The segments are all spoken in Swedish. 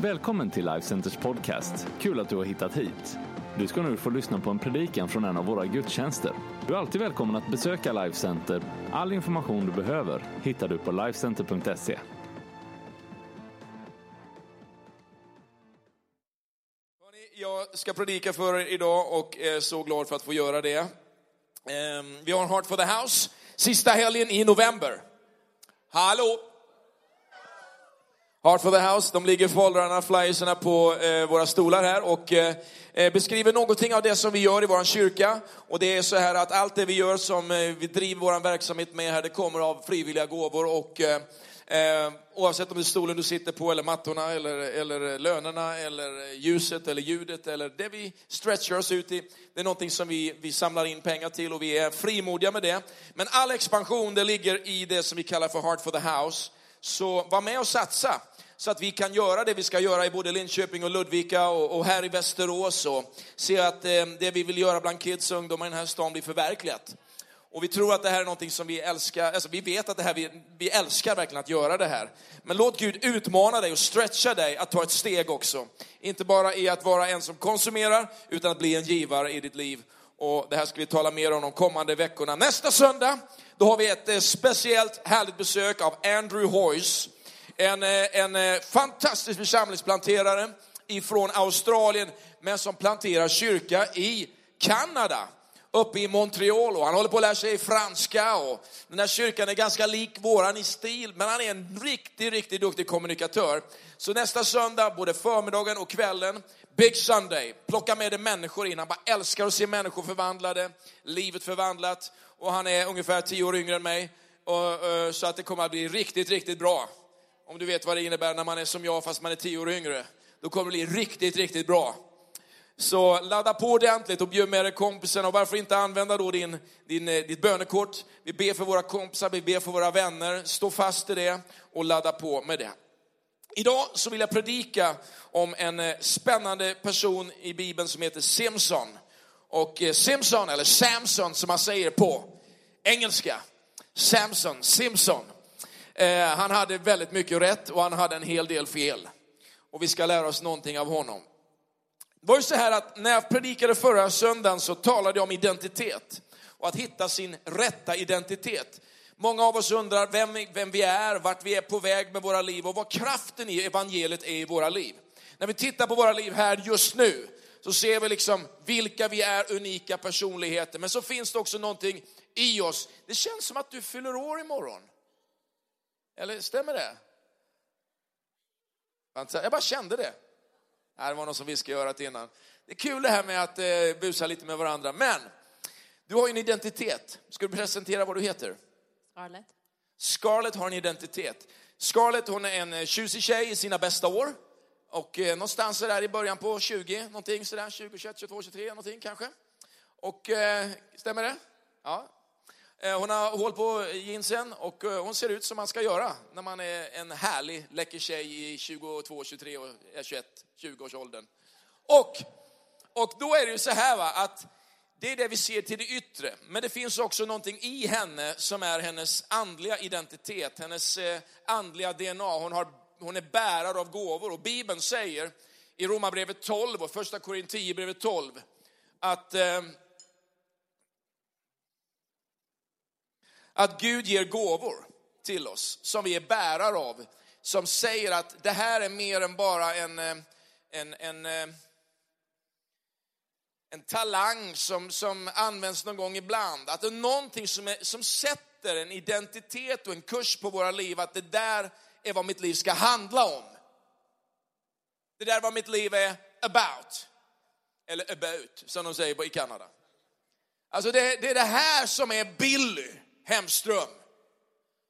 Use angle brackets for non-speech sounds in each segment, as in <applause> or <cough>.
Välkommen till Life Centers podcast. Kul att du har hittat hit. Du ska nu få lyssna på en predikan från en av våra gudstjänster. Du är alltid välkommen att besöka Life Center. All information du behöver hittar du på lifecenter.se. Jag ska predika för er idag och är så glad för att få göra det. Ehm, vi har Heart for the House, sista helgen i november. Hallå! Heart for the House, de ligger foldrarna, flyerserna på eh, våra stolar här och eh, eh, beskriver någonting av det som vi gör i vår kyrka. Och det är så här att allt det vi gör som eh, vi driver vår verksamhet med här, det kommer av frivilliga gåvor och eh, eh, oavsett om det är stolen du sitter på, eller mattorna, eller, eller lönerna, eller ljuset, eller ljudet, eller det vi stretchar oss ut i. Det är någonting som vi, vi samlar in pengar till och vi är frimodiga med det. Men all expansion, det ligger i det som vi kallar för Heart for the House. Så var med och satsa så att vi kan göra det vi ska göra i både Linköping och Ludvika och, och här i Västerås och se att eh, det vi vill göra bland kids och ungdomar i den här stan blir förverkligat. Och vi tror att det här är någonting som vi älskar, alltså vi vet att det här, vi, vi älskar verkligen att göra det här. Men låt Gud utmana dig och stretcha dig att ta ett steg också. Inte bara i att vara en som konsumerar, utan att bli en givare i ditt liv. Och det här ska vi tala mer om de kommande veckorna. Nästa söndag, då har vi ett eh, speciellt härligt besök av Andrew Hoyce. En, eh, en eh, fantastisk församlingsplanterare ifrån Australien, men som planterar kyrka i Kanada uppe i Montreal och han håller på att lära sig franska och den här kyrkan är ganska lik våran i stil, men han är en riktigt, riktigt duktig kommunikatör. Så nästa söndag, både förmiddagen och kvällen, Big Sunday, plocka med dig människor in. Han bara älskar att se människor förvandlade, livet förvandlat och han är ungefär tio år yngre än mig. Och, och, så att det kommer att bli riktigt, riktigt bra. Om du vet vad det innebär när man är som jag fast man är tio år yngre. Då kommer det bli riktigt, riktigt bra. Så ladda på ordentligt och bjud med dig kompisen och varför inte använda då din, din, eh, ditt bönekort. Vi ber för våra kompisar, vi ber för våra vänner. Stå fast i det och ladda på med det. Idag så vill jag predika om en eh, spännande person i Bibeln som heter Simson. Och eh, Simson, eller Samson som man säger på engelska. Samson, Simpson. Eh, han hade väldigt mycket rätt och han hade en hel del fel. Och vi ska lära oss någonting av honom. Det var ju så här att när jag predikade förra söndagen så talade jag om identitet och att hitta sin rätta identitet. Många av oss undrar vem, vem vi är, vart vi är på väg med våra liv och vad kraften i evangeliet är i våra liv. När vi tittar på våra liv här just nu så ser vi liksom vilka vi är, unika personligheter. Men så finns det också någonting i oss. Det känns som att du fyller år imorgon. Eller stämmer det? Jag bara kände det. Det var någon som viskade i örat innan. Det är kul det här med att eh, busa lite med varandra. Men du har ju en identitet. Ska du presentera vad du heter? Scarlett. Scarlett har en identitet. Scarlett hon är en eh, tjusig tjej i sina bästa år. Och eh, någonstans där i början på 20, någonting sådär, 20, 21, 22, 23 någonting kanske. Och eh, stämmer det? Ja. Eh, hon har hål på jeansen och eh, hon ser ut som man ska göra när man är en härlig, läcker tjej i 22, 23 och eh, 21, 20-årsåldern. Och, och då är det ju så här va, att det är det vi ser till det yttre. Men det finns också någonting i henne som är hennes andliga identitet, hennes andliga DNA. Hon, har, hon är bärare av gåvor och Bibeln säger i Romarbrevet 12 och första Korinthierbrevet 12 att eh, att Gud ger gåvor till oss som vi är bärare av. Som säger att det här är mer än bara en, eh, en, en, eh, en talang som, som används någon gång ibland. Att det är någonting som, är, som sätter en identitet och en kurs på våra liv. Att det där är vad mitt liv ska handla om. Det där är vad mitt liv är about. Eller about, som de säger i Kanada. Alltså det, det är det här som är Billy. Hemström.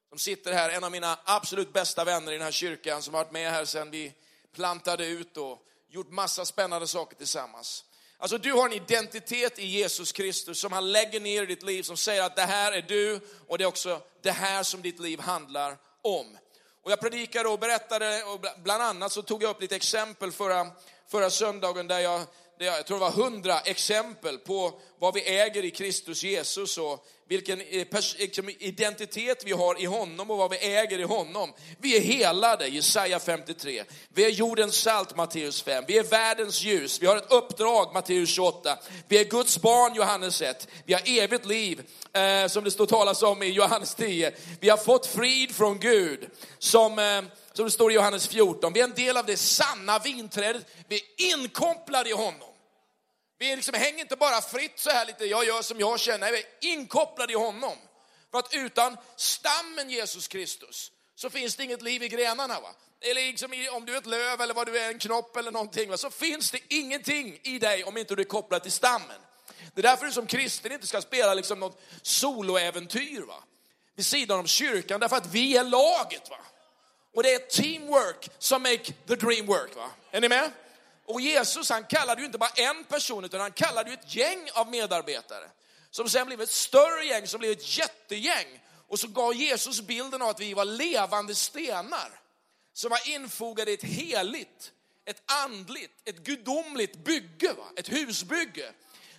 Som sitter här, en av mina absolut bästa vänner i den här kyrkan som har varit med här sedan vi plantade ut och gjort massa spännande saker tillsammans. Alltså du har en identitet i Jesus Kristus som han lägger ner i ditt liv som säger att det här är du och det är också det här som ditt liv handlar om. Och jag predikade och berättade och bland annat så tog jag upp lite exempel förra, förra söndagen där jag, jag, tror det var hundra exempel på vad vi äger i Kristus Jesus och vilken eh, liksom, identitet vi har i honom och vad vi äger i honom. Vi är helade, Jesaja 53. Vi är jordens salt, Matteus 5. Vi är världens ljus. Vi har ett uppdrag, Matteus 28. Vi är Guds barn, Johannes 1. Vi har evigt liv, eh, som det står talas om i Johannes 10. Vi har fått frid från Gud, som eh, som det står i Johannes 14. Vi är en del av det sanna vinträdet. Vi är inkopplade i honom. Vi liksom hänger inte bara fritt så här lite, jag gör som jag känner. Vi är inkopplade i honom. För att utan stammen Jesus Kristus så finns det inget liv i grenarna. Va? Eller liksom om du är ett löv eller vad du är, en knopp eller någonting, va? så finns det ingenting i dig om inte du är kopplad till stammen. Det är därför du som kristen inte ska spela liksom något soloäventyr va? vid sidan om kyrkan, därför att vi är laget. Va? Och det är teamwork som make the dream work. Va? Är ni med? Och Jesus han kallade ju inte bara en person utan han kallade ju ett gäng av medarbetare. Som sen blev ett större gäng, som blev ett jättegäng. Och så gav Jesus bilden av att vi var levande stenar. Som var infogade i ett heligt, ett andligt, ett gudomligt bygge, va? ett husbygge.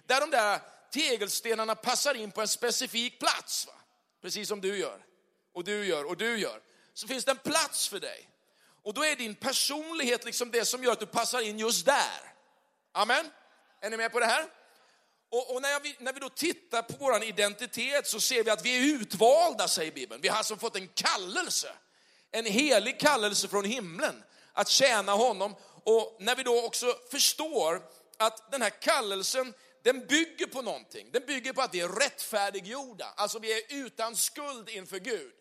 Där de där tegelstenarna passar in på en specifik plats. Va? Precis som du gör, och du gör, och du gör. Så finns det en plats för dig. Och då är din personlighet liksom det som gör att du passar in just där. Amen? Är ni med på det här? Och, och när, vi, när, vi, då tittar på vår identitet så ser vi att vi är utvalda, säger Bibeln. Vi har alltså fått en kallelse, en helig kallelse från himlen att tjäna honom. Och när vi då också förstår att den här kallelsen, den bygger på någonting. Den bygger på att vi är rättfärdiggjorda, alltså vi är utan skuld inför Gud.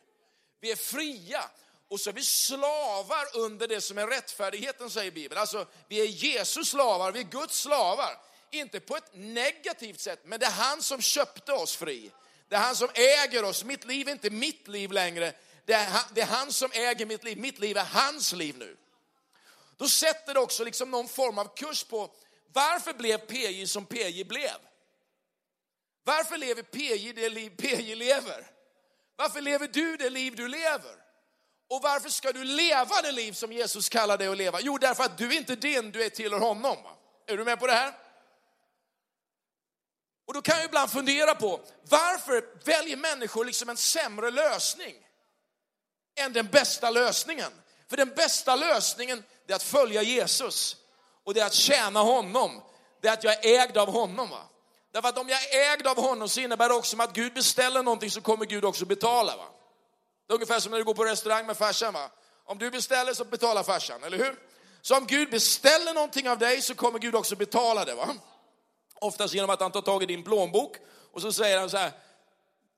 Vi är fria och så är vi slavar under det som är rättfärdigheten, säger Bibeln. Alltså, vi är Jesus slavar, vi är Guds slavar. Inte på ett negativt sätt, men det är han som köpte oss fri. Det är han som äger oss. Mitt liv är inte mitt liv längre. Det är han, det är han som äger mitt liv. Mitt liv är hans liv nu. Då sätter det också liksom någon form av kurs på varför blev PJ som PJ blev? Varför lever PJ det liv PJ lever? Varför lever du det liv du lever? Och varför ska du leva det liv som Jesus kallar dig att leva? Jo, därför att du är inte din, du är tillhör honom. Är du med på det här? Och då kan jag ibland fundera på, varför väljer människor liksom en sämre lösning än den bästa lösningen? För den bästa lösningen är att följa Jesus och det är att tjäna honom. Det är att jag är ägd av honom. Va? Därför att om jag är ägd av honom så innebär det också att Gud beställer någonting så kommer Gud också betala. Va? Det är ungefär som när du går på restaurang med farsan. Va? Om du beställer så betalar farsan, eller hur? Så om Gud beställer någonting av dig så kommer Gud också betala det. Va? Oftast genom att han tar tag i din plånbok och så säger han så här,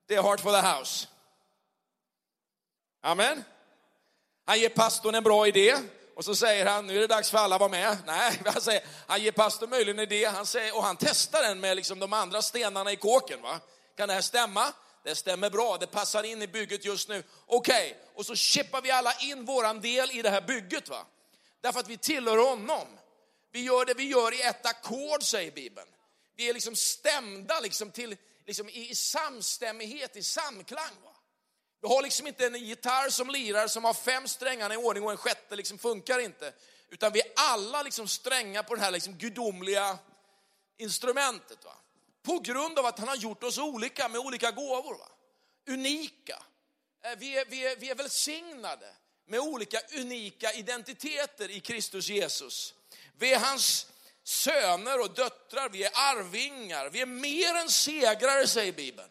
det är heart for the house. Amen. Han ger pastorn en bra idé och så säger han, nu är det dags för alla att vara med. Nej, <laughs> han, säger, han ger pastorn möjligen en idé han säger, och han testar den med liksom de andra stenarna i kåken. Va? Kan det här stämma? Det stämmer bra, det passar in i bygget just nu. Okej, okay. och så chippar vi alla in våran del i det här bygget. va? Därför att vi tillhör honom. Vi gör det vi gör i ett ackord, säger Bibeln. Vi är liksom stämda liksom till, liksom i, i samstämmighet, i samklang. Va? Vi har liksom inte en gitarr som lirar som har fem strängar i ordning och en sjätte liksom funkar inte. Utan vi är alla liksom strängar på det här liksom gudomliga instrumentet. Va? På grund av att han har gjort oss olika med olika gåvor. Va? Unika. Eh, vi är, vi, är, vi är välsignade med olika unika identiteter i Kristus Jesus. Vi är hans söner och döttrar, vi är arvingar, vi är mer än segrare säger Bibeln.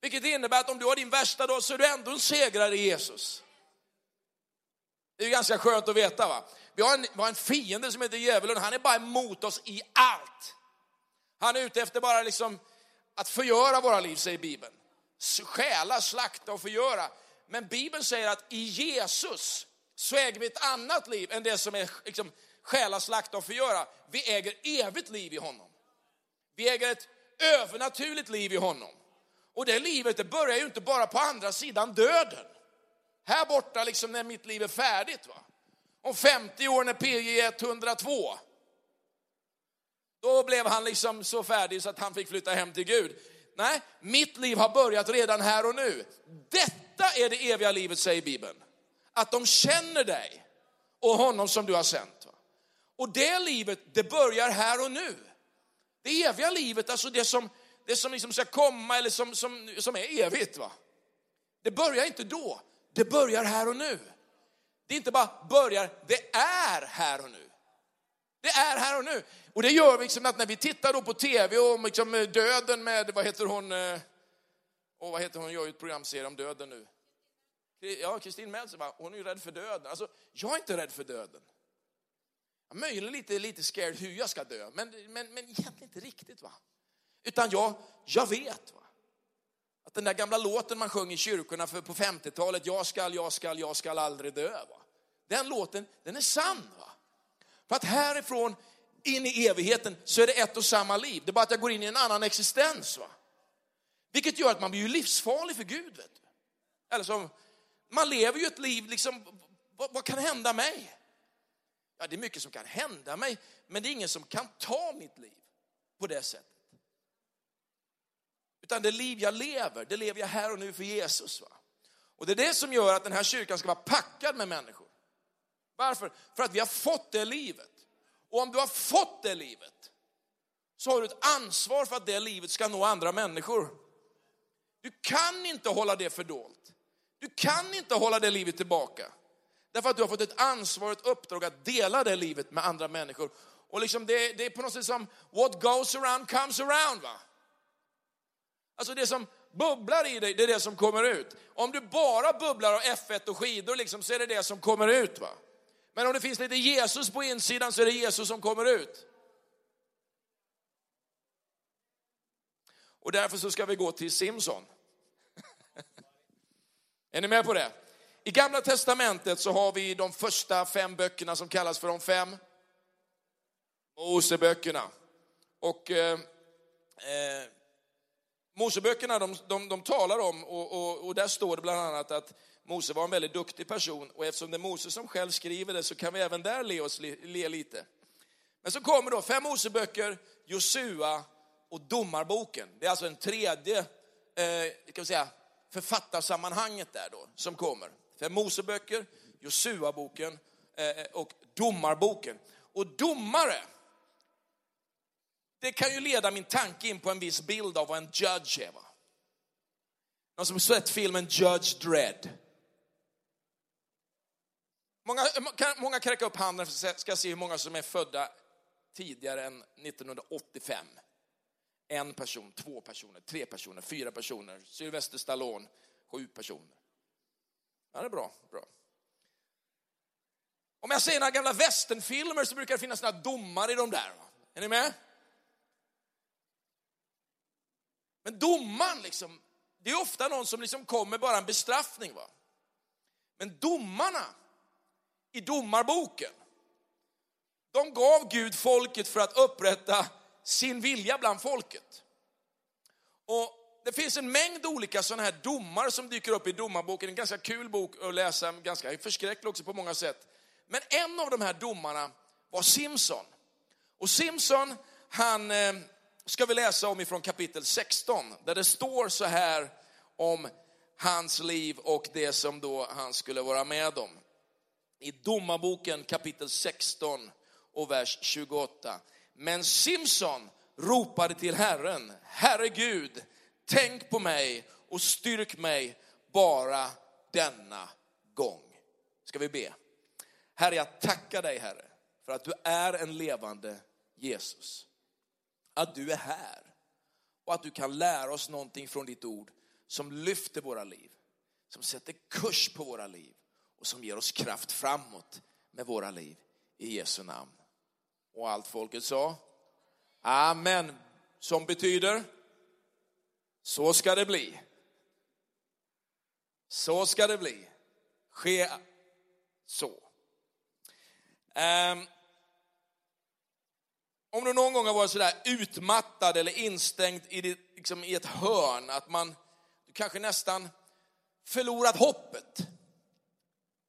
Vilket innebär att om du har din värsta dag så är du ändå en segrare i Jesus. Det är ganska skönt att veta va. Vi har en, vi har en fiende som heter djävulen, han är bara emot oss i allt. Han är ute efter bara liksom att förgöra våra liv, säger Bibeln. Stjäla, slakta och förgöra. Men Bibeln säger att i Jesus så äger vi ett annat liv än det som är liksom, stjäla, slakta och förgöra. Vi äger evigt liv i honom. Vi äger ett övernaturligt liv i honom. Och det livet det börjar ju inte bara på andra sidan döden. Här borta liksom när mitt liv är färdigt. Va? Om 50 år när PG är 102. Då blev han liksom så färdig så att han fick flytta hem till Gud. Nej, mitt liv har börjat redan här och nu. Detta är det eviga livet, säger Bibeln. Att de känner dig och honom som du har sänt. Och det livet, det börjar här och nu. Det eviga livet, alltså det som, det som liksom ska komma eller som, som, som är evigt. Va? Det börjar inte då, det börjar här och nu. Det är inte bara börjar, det är här och nu. Det är här och nu. Och det gör vi liksom att när vi tittar då på tv om liksom eh, döden med, vad heter hon, eh, och vad heter hon, gör ju ett programserie om döden nu. Ja, Kristin Meltzer, hon är ju rädd för döden. Alltså, jag är inte rädd för döden. Möjligen lite, lite scared hur jag ska dö, men, men, men egentligen inte riktigt. va. Utan jag, jag vet. va. Att den där gamla låten man sjöng i kyrkorna för på 50-talet, jag skall, jag skall, jag skall aldrig dö. Va? Den låten, den är sann. Va? För att härifrån in i evigheten så är det ett och samma liv. Det är bara att jag går in i en annan existens. Va? Vilket gör att man blir ju livsfarlig för Gud. Vet du. Eller som, man lever ju ett liv, liksom, vad, vad kan hända mig? Ja, det är mycket som kan hända mig, men det är ingen som kan ta mitt liv på det sättet. Utan det liv jag lever, det lever jag här och nu för Jesus. Va? Och det är det som gör att den här kyrkan ska vara packad med människor. Varför? För att vi har fått det livet. Och om du har fått det livet, så har du ett ansvar för att det livet ska nå andra människor. Du kan inte hålla det fördolt. Du kan inte hålla det livet tillbaka. Därför att du har fått ett ansvar, ett uppdrag att dela det livet med andra människor. Och liksom det, det är på något sätt som what goes around comes around. va? Alltså det som bubblar i dig, det är det som kommer ut. Om du bara bubblar av F1 och skidor liksom, så är det det som kommer ut. va? Men om det finns lite Jesus på insidan så är det Jesus som kommer ut. Och därför så ska vi gå till Simson. <laughs> är ni med på det? I gamla testamentet så har vi de första fem böckerna som kallas för de fem Moseböckerna. Och eh, eh, Moseböckerna de, de, de talar om, och, och, och, där står det bland annat att Mose var en väldigt duktig person och eftersom det är Mose som själv skriver det så kan vi även där le, oss, le lite. Men så kommer då fem Moseböcker, Josua och Domarboken. Det är alltså en tredje eh, kan vi säga, författarsammanhanget där då som kommer. Fem Moseböcker, Josua-boken eh, och Domarboken. Och domare, det kan ju leda min tanke in på en viss bild av vad en judge är. Va? Någon som sett filmen Judge Dredd? Många, kan, många kan räcka upp handen för att ska se hur många som är födda tidigare än 1985. En person, två personer, tre personer, fyra personer. Sylvester Stallone, sju personer. Ja, det är bra. bra. Om jag ser några gamla västernfilmer så brukar det finnas några domare i de där. Är ni med? Men domaren, liksom, det är ofta någon som liksom kommer bara en bestraffning. Va? Men domarna i domarboken, de gav Gud folket för att upprätta sin vilja bland folket. Och det finns en mängd olika sådana här domar som dyker upp i domarboken. En ganska kul bok att läsa, ganska förskräcklig också på många sätt. Men en av de här domarna var Simson. Och Simson, han eh, ska vi läsa om ifrån kapitel 16, där det står så här om hans liv och det som då han skulle vara med om. I domarboken kapitel 16 och vers 28. Men Simson ropade till Herren, Herre Gud, tänk på mig och styrk mig bara denna gång. Ska vi be? Herre, jag tackar dig Herre för att du är en levande Jesus. Att du är här och att du kan lära oss någonting från ditt ord som lyfter våra liv, som sätter kurs på våra liv och som ger oss kraft framåt med våra liv. I Jesu namn. Och allt folket sa? Amen. Som betyder? Så ska det bli. Så ska det bli. Ske så. Um, om du någon gång har varit sådär utmattad eller instängd i, det, liksom i ett hörn, att man kanske nästan förlorat hoppet.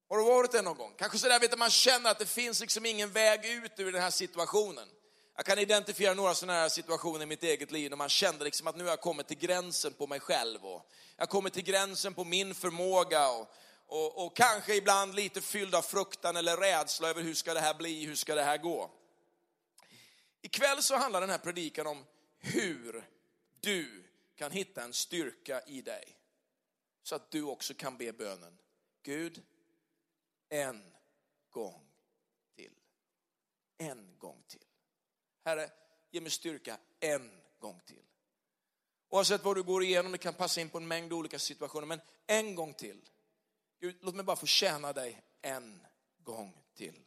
Har du varit det någon gång? Kanske sådär vet att man känner att det finns liksom ingen väg ut ur den här situationen. Jag kan identifiera några sådana här situationer i mitt eget liv när man kände liksom att nu har jag kommit till gränsen på mig själv och jag har kommit till gränsen på min förmåga och, och, och kanske ibland lite fylld av fruktan eller rädsla över hur ska det här bli, hur ska det här gå. Ikväll så handlar den här predikan om hur du kan hitta en styrka i dig. Så att du också kan be bönen, Gud, en gång till. En gång till. Herre, ge mig styrka en gång till. Oavsett vad du går igenom, det kan passa in på en mängd olika situationer, men en gång till. Gud, låt mig bara få tjäna dig en gång till.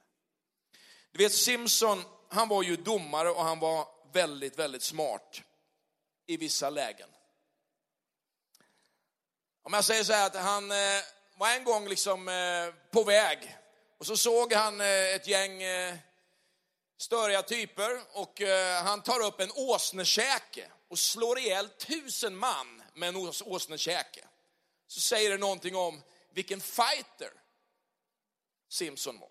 Du vet Simpson, han var ju domare och han var väldigt, väldigt smart i vissa lägen. Om jag säger så här att han eh, var en gång liksom eh, på väg och så såg han eh, ett gäng störiga typer och han tar upp en åsnekäke och slår ihjäl tusen man med en åsnekäke. Så säger det någonting om vilken fighter Simpson var.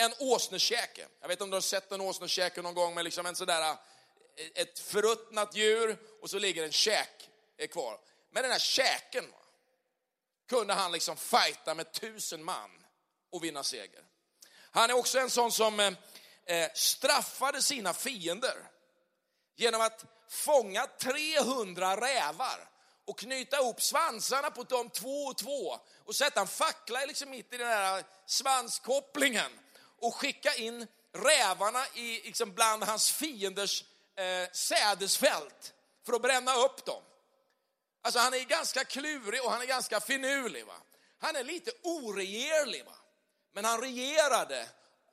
En åsnekäke. Jag vet inte om du har sett en åsnekäke någon gång med liksom en sådär, eh, ett förruttnat djur och så ligger en käk eh, kvar. Men den här käken kunde han liksom fighta med tusen man och vinna seger. Han är också en sån som eh, eh straffade sina fiender genom att fånga 300 rävar och knyta ihop svansarna på dem två och två och sätta en fackla liksom mitt i den här svanskopplingen och skicka in rävarna i, liksom bland hans fienders eh, sädesfält för att bränna upp dem. Alltså han är ganska klurig och han är ganska finurlig. Va? Han är lite oregerlig. Va? Men han regerade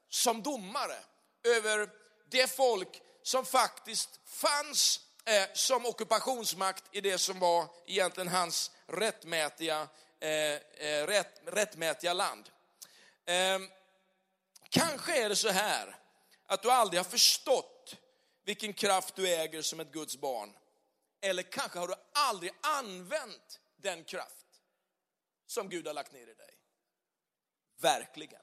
som domare över det folk som faktiskt fanns eh, som ockupationsmakt i det som var egentligen hans rättmätiga, eh, eh rätt, rättmätiga land. Ehm, Kanske är det så här att du aldrig har förstått vilken kraft du äger som ett Guds barn. Eller kanske har du aldrig använt den kraft som Gud har lagt ner i dig. Verkligen.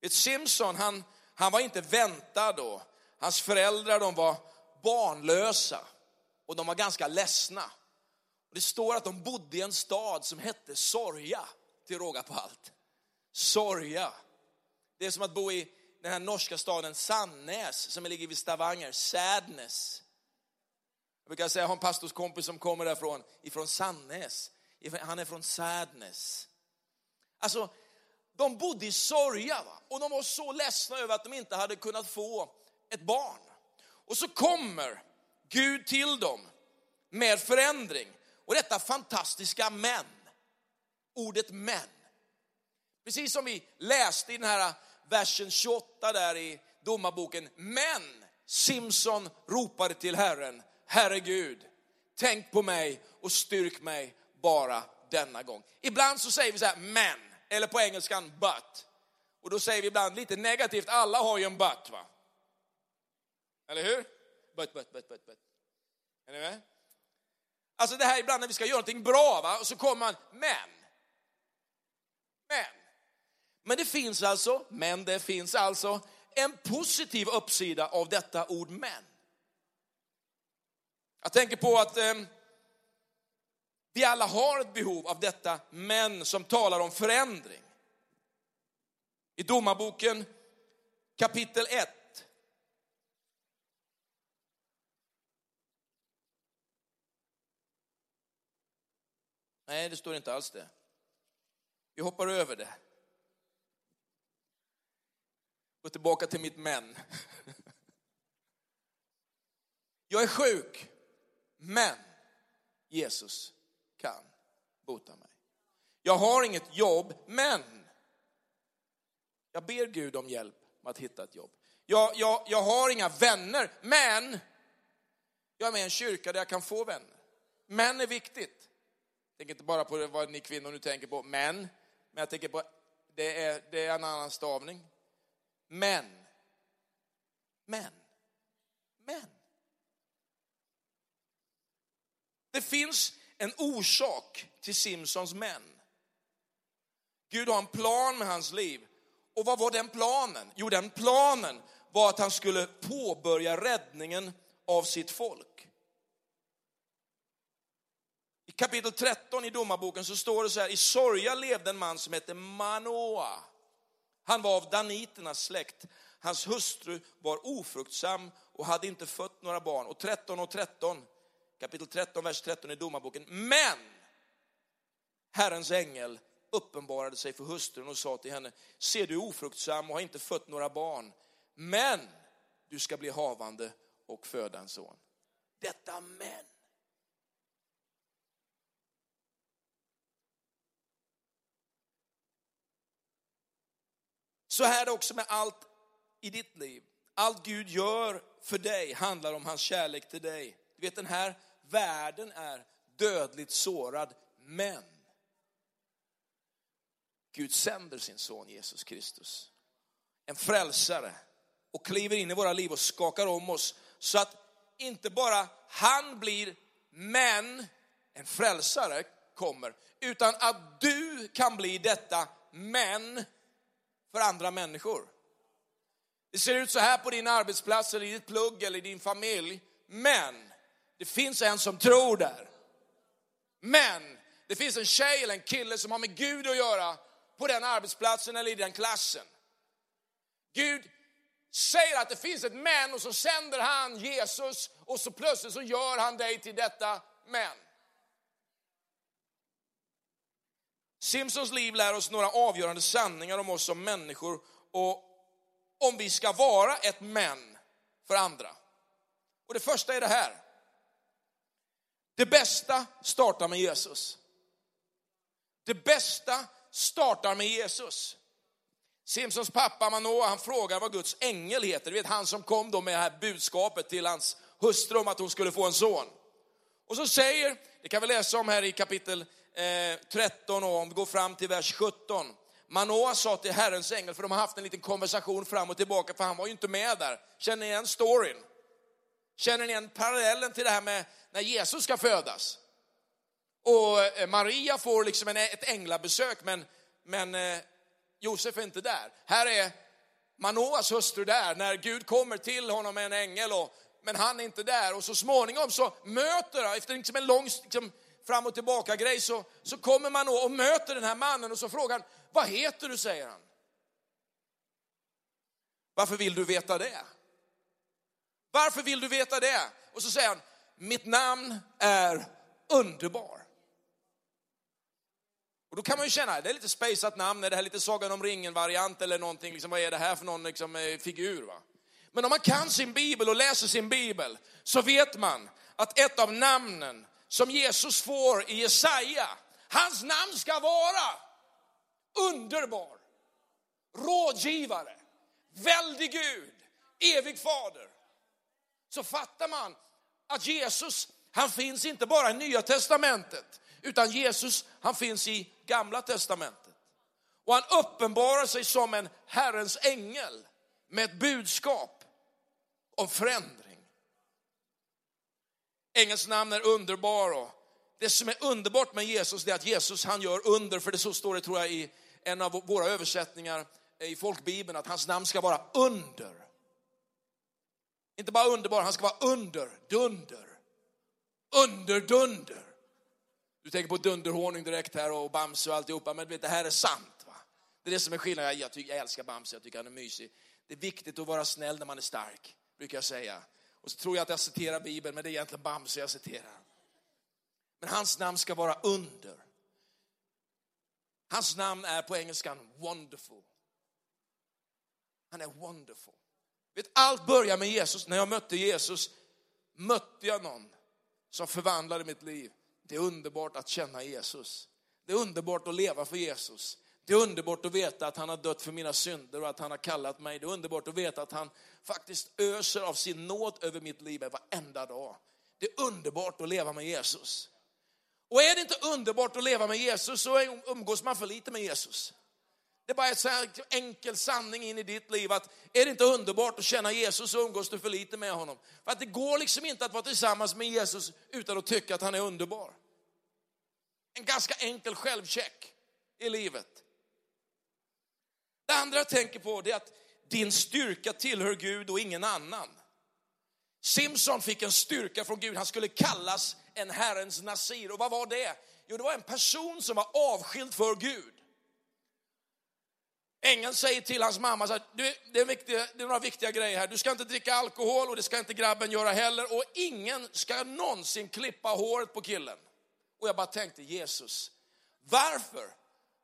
Ett Simpson, han, han var inte väntad då. Hans föräldrar de var barnlösa och de var ganska ledsna. Det står att de bodde i en stad som hette Sorja, till råga på allt. Sorga. Det är som att bo i den här norska staden Sandnes som ligger vid Stavanger, Sadness. Jag brukar säga, jag har en pastorskompis som kommer därifrån, ifrån Sandnes. Han är från Sadness. Alltså, de bodde i sorga va? och de var så ledsna över att de inte hade kunnat få ett barn. Och så kommer Gud till dem med förändring. Och detta fantastiska men. ordet men. Precis som vi läste i den här versen 28 där i domarboken. Men Simson ropade till Herren, Herre Gud, tänk på mig och styrk mig bara denna gång. Ibland så säger vi så här, men, eller på engelskan but. Och då säger vi ibland lite negativt, alla har ju en but va? Eller hur? But, but, but, but, but. Är ni med? Alltså det här ibland när vi ska göra någonting bra va, och så kommer man, men. Men. Men det finns alltså, men det finns alltså en positiv uppsida av detta ord men. Jag tänker på att eh, vi alla har ett behov av detta men som talar om förändring. I Domarboken kapitel 1 Nej, det står inte alls det. Vi hoppar över det. Gå tillbaka till mitt men. Jag är sjuk, men Jesus kan bota mig. Jag har inget jobb, men jag ber Gud om hjälp med att hitta ett jobb. Jag, jag, jag har inga vänner, men jag är med i en kyrka där jag kan få vänner. Män är viktigt. Jag tänker inte bara på vad ni kvinnor nu tänker på, men, men jag tänker på det är, det är en annan stavning. Men, men, men. Det finns en orsak till Simpsons män. Gud har en plan med hans liv. Och vad var den planen? Jo, den planen var att han skulle påbörja räddningen av sitt folk. I kapitel 13 i domarboken så står det så här, i sorga levde en man som hette Manoa. Han var av daniternas släkt. Hans hustru var ofruktsam och hade inte fött några barn. Och 13 och 13, kapitel 13, vers 13 i domarboken. Men Herrens ängel uppenbarade sig för hustrun och sa till henne, se du är ofruktsam och har inte fött några barn, men du ska bli havande och föda en son. Detta men. Så här är det också med allt i ditt liv. Allt Gud gör för dig handlar om hans kärlek till dig. Du vet den här världen är dödligt sårad, men Gud sänder sin son Jesus Kristus, en frälsare, och kliver in i våra liv och skakar om oss så att inte bara han blir, men en frälsare kommer, utan att du kan bli detta men för andra människor. Det ser ut så här på din arbetsplats, eller i ditt plugg eller i din familj, men det finns en som tror där. Men det finns en tjej eller en kille som har med Gud att göra på den arbetsplatsen eller i den klassen. Gud säger att det finns ett men och så sänder han Jesus och så plötsligt så gör han dig till detta men. Simpsons liv lär oss några avgörande sanningar om oss som människor och om vi ska vara ett men för andra. Och det första är det här. Det bästa startar med Jesus. Det bästa startar med Jesus. Simpsons pappa Manoa, han frågar vad Guds ängel heter. Du vet han som kom då med det här budskapet till hans hustru om att hon skulle få en son. Och så säger, det kan vi läsa om här i kapitel Eh, 13 och om vi går fram till vers 17. Manoa sa till Herrens ängel, för de har haft en liten konversation fram och tillbaka, för han var ju inte med där. Känner ni igen storyn? Känner ni igen parallellen till det här med när Jesus ska födas? Och eh, Maria får liksom en, ett änglabesök, men, men eh, Josef är inte där. Här är Manoas hustru där, när Gud kommer till honom med en ängel, och, men han är inte där. Och så småningom så möter, han, efter liksom en lång liksom, fram och tillbaka grej, så, så kommer man och möter den här mannen och så frågar han, vad heter du, säger han. Varför vill du veta det? Varför vill du veta det? Och så säger han, mitt namn är underbar. Och då kan man ju känna, det är lite spejsat namn, är det här lite Sagan om ringen-variant eller någonting, liksom, vad är det här för någon liksom, eh, figur? Va? Men om man kan sin bibel och läser sin bibel så vet man att ett av namnen som Jesus får i Jesaja, hans namn ska vara underbar, rådgivare, väldig Gud, evig fader. Så fattar man att Jesus, han finns inte bara i Nya Testamentet, utan Jesus, han finns i Gamla Testamentet. Och han uppenbarar sig som en Herrens ängel med ett budskap om förändring. Ängelns namn är underbar och det som är underbart med Jesus är att Jesus han gör under, för det så står det tror jag i en av våra översättningar eh, i folkbibeln, att hans namn ska vara under. Inte bara underbar, han ska vara under, dunder. Under, dunder. Du tänker på dunderhonung direkt här och Bamse och alltihopa, men vet, det här är sant. Va? Det är det som är skillnaden. Jag, jag, jag älskar Bamse, jag tycker han är mysig. Det är viktigt att vara snäll när man är stark, brukar jag säga. Och så tror jag att jag citerar Bibeln, men det är egentligen Bamse jag citerar. Men hans namn ska vara under. Hans namn är på engelskan wonderful. Han är wonderful. Vet, allt börjar med Jesus. När jag mötte Jesus mötte jag någon som förvandlade mitt liv. Det är underbart att känna Jesus. Det är underbart att leva för Jesus. Det är underbart att veta att han har dött för mina synder och att han har kallat mig. Det är underbart att veta att han faktiskt öser av sin nåd över mitt liv varenda dag. Det är underbart att leva med Jesus. Och är det inte underbart att leva med Jesus så umgås man för lite med Jesus. Det är bara en så här enkel sanning in i ditt liv att är det inte underbart att känna Jesus så umgås du för lite med honom. För att det går liksom inte att vara tillsammans med Jesus utan att tycka att han är underbar. En ganska enkel självcheck i livet. Det andra jag tänker på är att din styrka tillhör Gud och ingen annan. Simson fick en styrka från Gud. Han skulle kallas en Herrens Nasir. Och vad var det? Jo, det var en person som var avskild för Gud. Ängeln säger till hans mamma, så här, det, är viktiga, det är några viktiga grejer här. Du ska inte dricka alkohol och det ska inte grabben göra heller. Och ingen ska någonsin klippa håret på killen. Och jag bara tänkte, Jesus, varför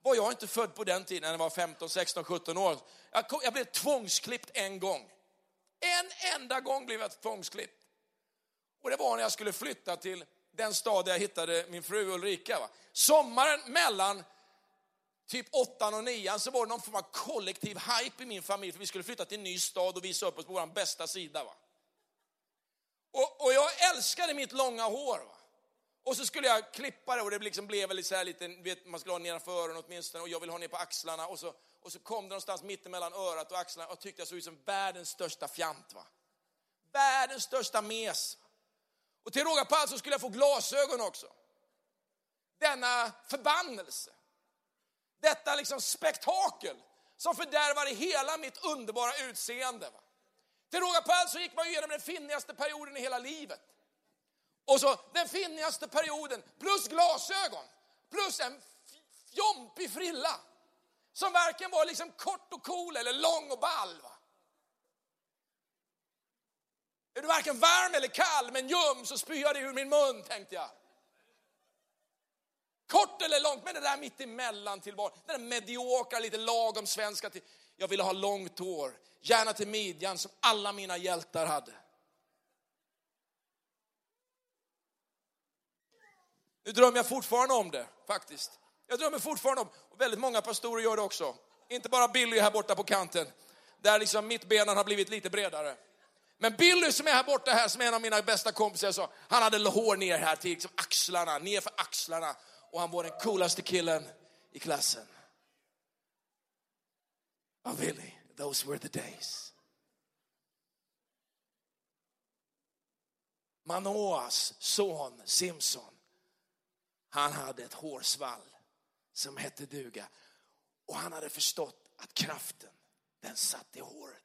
var jag inte född på den tiden när jag var 15, 16, 17 år? Jag, jag blev tvångsklippt en gång. En enda gång blev jag tvångsklippt. Och det var när jag skulle flytta till den stad där jag hittade min fru Ulrika. Va? Sommaren mellan typ 8 och 9 så var det någon form av kollektiv hype i min familj för vi skulle flytta till en ny stad och visa upp oss på vår bästa sida. Va? Och, och jag älskade mitt långa hår. Va? Och så skulle jag klippa det och det liksom blev lite så här lite, vet, man skulle ha nedanför öronen åtminstone och jag vill ha ner på axlarna och så, och så kom det någonstans mittemellan örat och axlarna och tyckte jag såg ut som världens största fjant. Va? Världens största mes. Och till råga på allt så skulle jag få glasögon också. Denna förbannelse. Detta liksom spektakel som fördärvade hela mitt underbara utseende. Va? Till råga på allt så gick man igenom den finnigaste perioden i hela livet. Och så den finnigaste perioden, plus glasögon, plus en fjompig frilla. Som varken var liksom kort och cool eller lång och ball. Va? Är du varken varm eller kall men ljum så spyr det ur min mun tänkte jag. Kort eller långt, men det där mitt emellan tillvaron. Det där mediokra, lite lagom svenska. Till. Jag ville ha långt hår, gärna till midjan som alla mina hjältar hade. Nu drömmer jag fortfarande om det, faktiskt. Jag drömmer fortfarande om, och väldigt många pastorer gör det också. Inte bara Billy här borta på kanten, där liksom mittbenan har blivit lite bredare. Men Billy som är här borta här, som är en av mina bästa kompisar, så, han hade hår ner här till liksom axlarna, ner för axlarna. Och han var den coolaste killen i klassen. Oh Billy, those were the days. Manoas son Simson, han hade ett hårsvall som hette duga. Och han hade förstått att kraften, den satt i håret.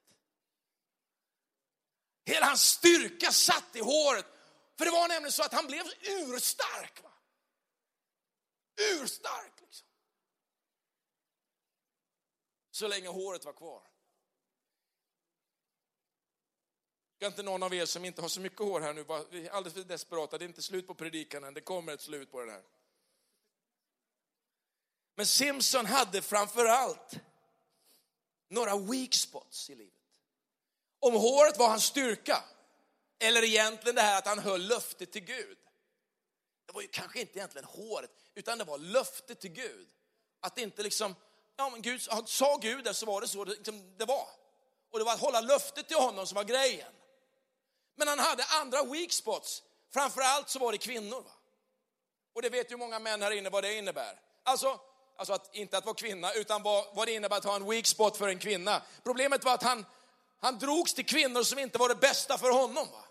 Hela hans styrka satt i håret. För det var nämligen så att han blev urstark. Va? Urstark liksom. Så länge håret var kvar. Ska inte någon av er som inte har så mycket hår här nu vara alldeles för desperata. Det är inte slut på predikan än. Det kommer ett slut på den här. Men Simpson hade framför allt några weak spots i livet. Om håret var hans styrka, eller egentligen det här att han höll löftet till Gud. Det var ju kanske inte egentligen håret, utan det var löftet till Gud. Att inte liksom, ja men Gud, sa Gud det så var det så det, liksom, det var. Och det var att hålla löftet till honom som var grejen. Men han hade andra weak spots. Framförallt så var det kvinnor. Va? Och det vet ju många män här inne vad det innebär. Alltså, alltså att, inte att vara kvinna, utan vad, vad det innebär att ha en weak spot för en kvinna. Problemet var att han, han drogs till kvinnor som inte var det bästa för honom. Va?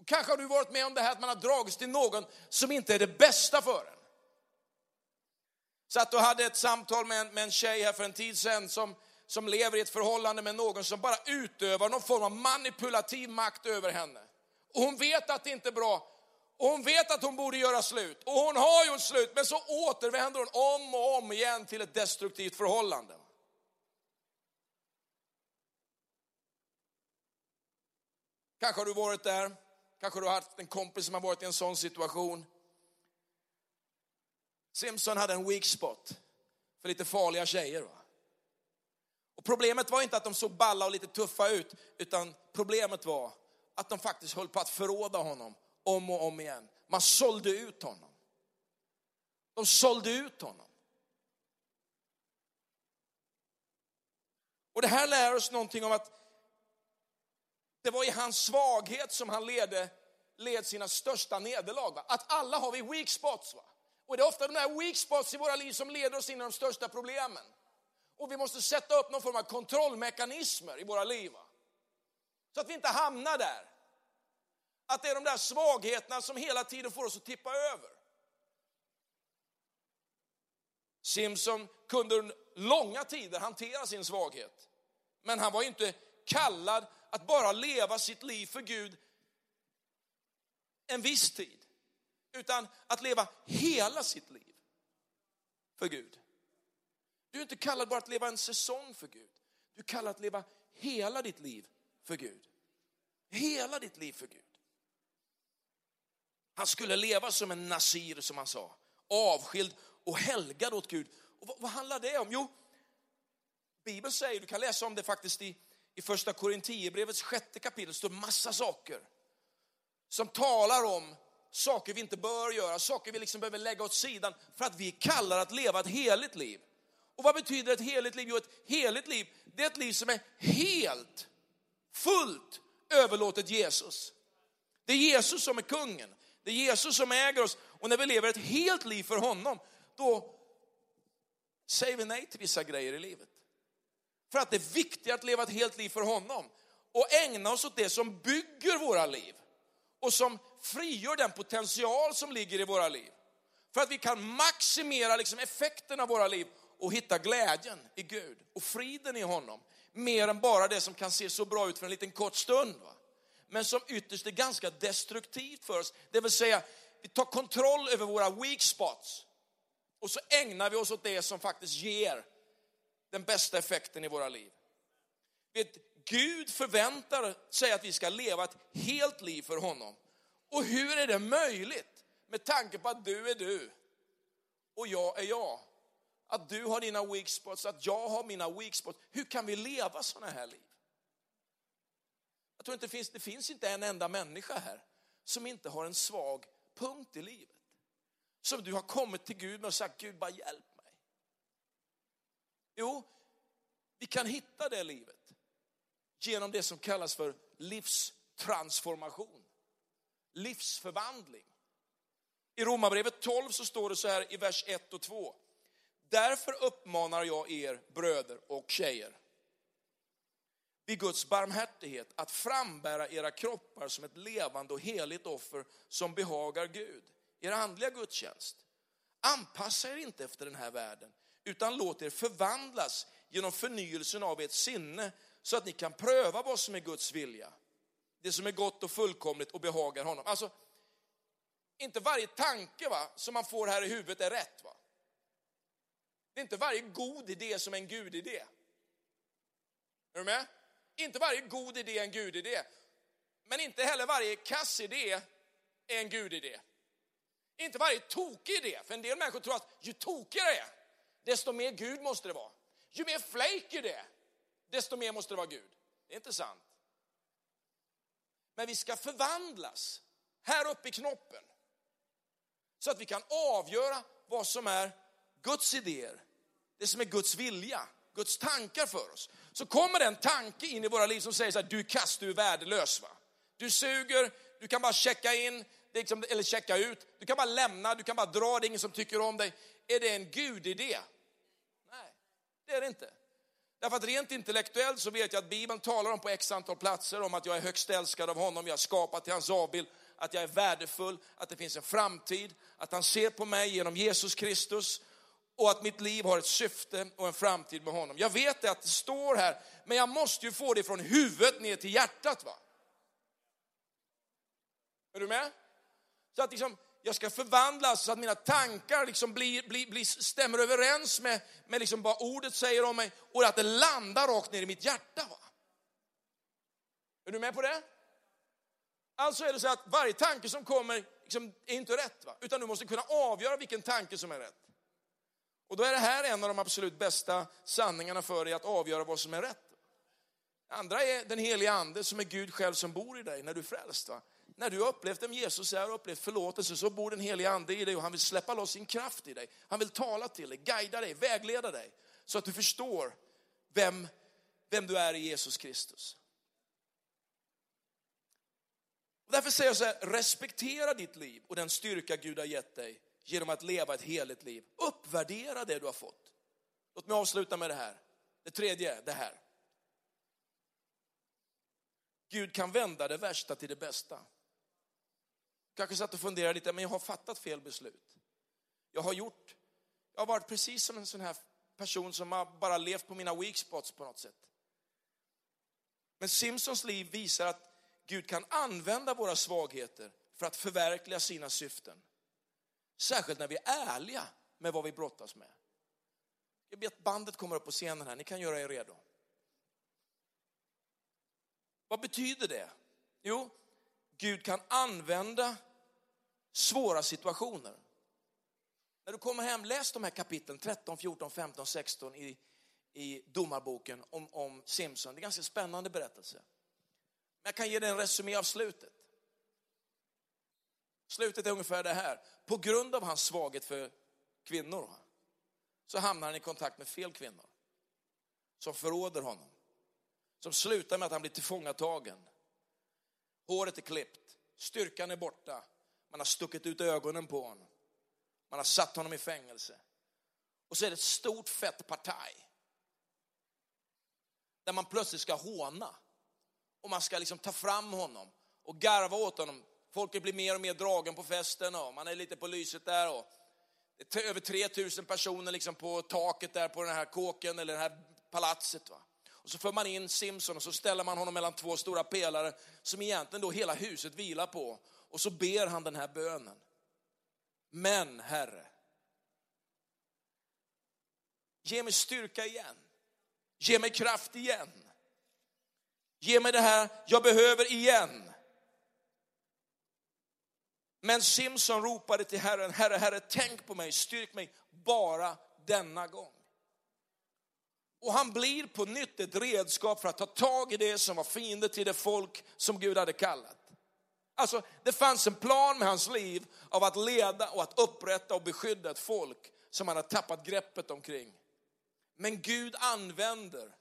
Och kanske har du varit med om det här att man har dragits till någon som inte är det bästa för en. Satt och hade ett samtal med en, med en tjej här för en tid sedan som, som lever i ett förhållande med någon som bara utövar någon form av manipulativ makt över henne. Och hon vet att det inte är bra. Och hon vet att hon borde göra slut. Och hon har gjort slut, men så återvänder hon om och om igen till ett destruktivt förhållande. Kanske har du varit där, kanske du har haft en kompis som har varit i en sån situation. Simpson hade en weak spot för lite farliga tjejer. Va? Och problemet var inte att de såg balla och lite tuffa ut, utan problemet var att de faktiskt höll på att förråda honom om och om igen. Man sålde ut honom. De sålde ut honom. Och det här lär oss någonting om att det var i hans svaghet som han ledde, led sina största nederlag. Va? Att alla har vi weak spots. Va? Och det är ofta de här weak spots i våra liv som leder oss in i de största problemen. Och vi måste sätta upp någon form av kontrollmekanismer i våra liv. Va? Så att vi inte hamnar där. Att det är de där svagheterna som hela tiden får oss att tippa över. Simpson kunde under långa tider hantera sin svaghet. Men han var inte kallad att bara leva sitt liv för Gud en viss tid, utan att leva hela sitt liv för Gud. Du är inte kallad bara att leva en säsong för Gud. Du är kallad att leva hela ditt liv för Gud. Hela ditt liv för Gud. Han skulle leva som en nasir som han sa, avskild och helgad åt Gud. Och vad, vad handlar det om? Jo, Bibeln säger, du kan läsa om det faktiskt i, i första Korinthierbrevets sjätte kapitel, står massa saker som talar om saker vi inte bör göra, saker vi liksom behöver lägga åt sidan för att vi kallar att leva ett heligt liv. Och vad betyder ett heligt liv? Jo, ett heligt liv, det är ett liv som är helt, fullt överlåtet Jesus. Det är Jesus som är kungen. Det är Jesus som äger oss. Och när vi lever ett helt liv för honom, då säger vi nej till vissa grejer i livet. För att det är viktigt att leva ett helt liv för honom och ägna oss åt det som bygger våra liv och som frigör den potential som ligger i våra liv. För att vi kan maximera liksom effekten av våra liv och hitta glädjen i Gud och friden i honom. Mer än bara det som kan se så bra ut för en liten kort stund. Va? Men som ytterst är ganska destruktivt för oss. Det vill säga, vi tar kontroll över våra weak spots. Och så ägnar vi oss åt det som faktiskt ger den bästa effekten i våra liv. Vet, Gud förväntar sig att vi ska leva ett helt liv för honom. Och hur är det möjligt? Med tanke på att du är du och jag är jag. Att du har dina weak spots, att jag har mina weak spots. Hur kan vi leva sådana här liv? Jag tror inte det finns, det finns inte en enda människa här som inte har en svag punkt i livet. Som du har kommit till Gud med och sagt, Gud bara hjälp mig. Jo, vi kan hitta det livet genom det som kallas för livstransformation, livsförvandling. I Romarbrevet 12 så står det så här i vers 1 och 2. Därför uppmanar jag er bröder och tjejer vid Guds barmhärtighet att frambära era kroppar som ett levande och heligt offer som behagar Gud, er andliga gudstjänst. Anpassa er inte efter den här världen, utan låt er förvandlas genom förnyelsen av ert sinne så att ni kan pröva vad som är Guds vilja. Det som är gott och fullkomligt och behagar honom. Alltså, inte varje tanke va, som man får här i huvudet är rätt. Va? Det är inte varje god idé som är en gudidé. Är du med? Inte varje god idé är en gudidé. Men inte heller varje kassidé är en gudidé. Inte varje tokig idé, för en del människor tror att ju tokigare det är, desto mer Gud måste det vara. Ju mer flake det är, desto mer måste det vara Gud. Det är inte sant. Men vi ska förvandlas här uppe i knoppen. Så att vi kan avgöra vad som är Guds idéer, det som är Guds vilja, Guds tankar för oss. Så kommer det en tanke in i våra liv som säger så här, du är kast, du är värdelös. Va? Du suger, du kan bara checka in, liksom, eller checka ut, du kan bara lämna, du kan bara dra, det är ingen som tycker om dig. Är det en gudidé? Nej, det är det inte. Därför att rent intellektuellt så vet jag att Bibeln talar om på x antal platser om att jag är högst älskad av honom, jag är skapad till hans avbild, att jag är värdefull, att det finns en framtid, att han ser på mig genom Jesus Kristus och att mitt liv har ett syfte och en framtid med honom. Jag vet det att det står här, men jag måste ju få det från huvudet ner till hjärtat. va? Är du med? Så att liksom, jag ska förvandlas så att mina tankar liksom blir, blir, blir, stämmer överens med, med liksom vad ordet säger om mig och att det landar rakt ner i mitt hjärta. Va? Är du med på det? Alltså är det så att varje tanke som kommer liksom, är inte rätt, va? utan du måste kunna avgöra vilken tanke som är rätt. Och då är det här en av de absolut bästa sanningarna för dig att avgöra vad som är rätt. Det andra är den heliga ande som är Gud själv som bor i dig när du är frälst. Va? När du har upplevt vem Jesus är och upplevt förlåtelse så bor den heliga ande i dig och han vill släppa loss sin kraft i dig. Han vill tala till dig, guida dig, vägleda dig så att du förstår vem, vem du är i Jesus Kristus. Och därför säger jag så här, respektera ditt liv och den styrka Gud har gett dig genom att leva ett heligt liv. Uppvärdera det du har fått. Låt mig avsluta med det här. Det tredje, det här. Gud kan vända det värsta till det bästa. Kanske satt och funderade lite, men jag har fattat fel beslut. Jag har gjort, jag har varit precis som en sån här person som har bara levt på mina weak spots på något sätt. Men Simpsons liv visar att Gud kan använda våra svagheter för att förverkliga sina syften. Särskilt när vi är ärliga med vad vi brottas med. Jag ber att bandet kommer upp på scenen här, ni kan göra er redo. Vad betyder det? Jo, Gud kan använda svåra situationer. När du kommer hem, läs de här kapitlen 13, 14, 15, 16 i, i domarboken om, om Simson. Det är en ganska spännande berättelse. Men jag kan ge dig en resumé av slutet. Slutet är ungefär det här. På grund av hans svaghet för kvinnor så hamnar han i kontakt med fel kvinnor. Som förråder honom. Som slutar med att han blir tillfångatagen. Håret är klippt, styrkan är borta, man har stuckit ut ögonen på honom. Man har satt honom i fängelse. Och så är det ett stort fett partaj. Där man plötsligt ska håna. Och man ska liksom ta fram honom och garva åt honom. Folket blir mer och mer dragen på festen och man är lite på lyset där. Och det är över 3000 personer liksom på taket där på den här kåken eller det här palatset. Va? Och så för man in Simson och så ställer man honom mellan två stora pelare som egentligen då hela huset vilar på. Och så ber han den här bönen. Men Herre, ge mig styrka igen. Ge mig kraft igen. Ge mig det här jag behöver igen. Men Simson ropade till Herren, Herre, Herre, tänk på mig, styrk mig bara denna gång. Och han blir på nytt ett redskap för att ta tag i det som var fiende till det folk som Gud hade kallat. Alltså, det fanns en plan med hans liv av att leda och att upprätta och beskydda ett folk som han hade tappat greppet omkring. Men Gud använder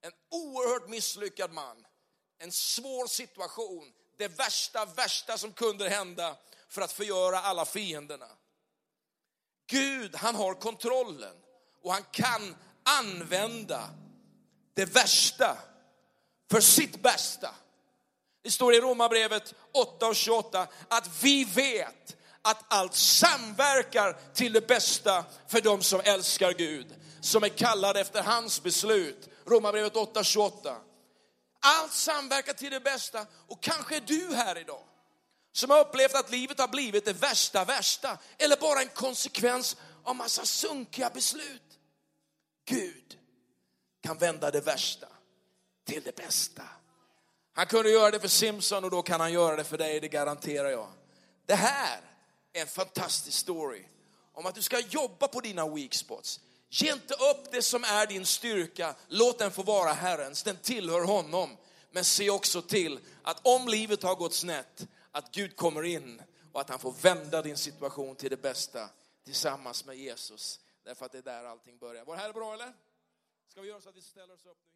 en oerhört misslyckad man, en svår situation, det värsta, värsta som kunde hända för att förgöra alla fienderna. Gud, han har kontrollen och han kan använda det värsta för sitt bästa. Det står i Romarbrevet 8 och 28 att vi vet att allt samverkar till det bästa för dem som älskar Gud, som är kallade efter hans beslut. Romarbrevet 8, 28. Allt samverkar till det bästa och kanske är du här idag som har upplevt att livet har blivit det värsta, värsta eller bara en konsekvens av massa sunkiga beslut. Gud kan vända det värsta till det bästa. Han kunde göra det för Simpson och då kan han göra det för dig, det garanterar jag. Det här är en fantastisk story om att du ska jobba på dina weak spots. Ge inte upp det som är din styrka, låt den få vara Herrens, den tillhör honom. Men se också till att om livet har gått snett, att Gud kommer in och att han får vända din situation till det bästa tillsammans med Jesus. Därför att det är där allting börjar. Var det här bra eller? Ska vi göra så att vi ställer oss upp nu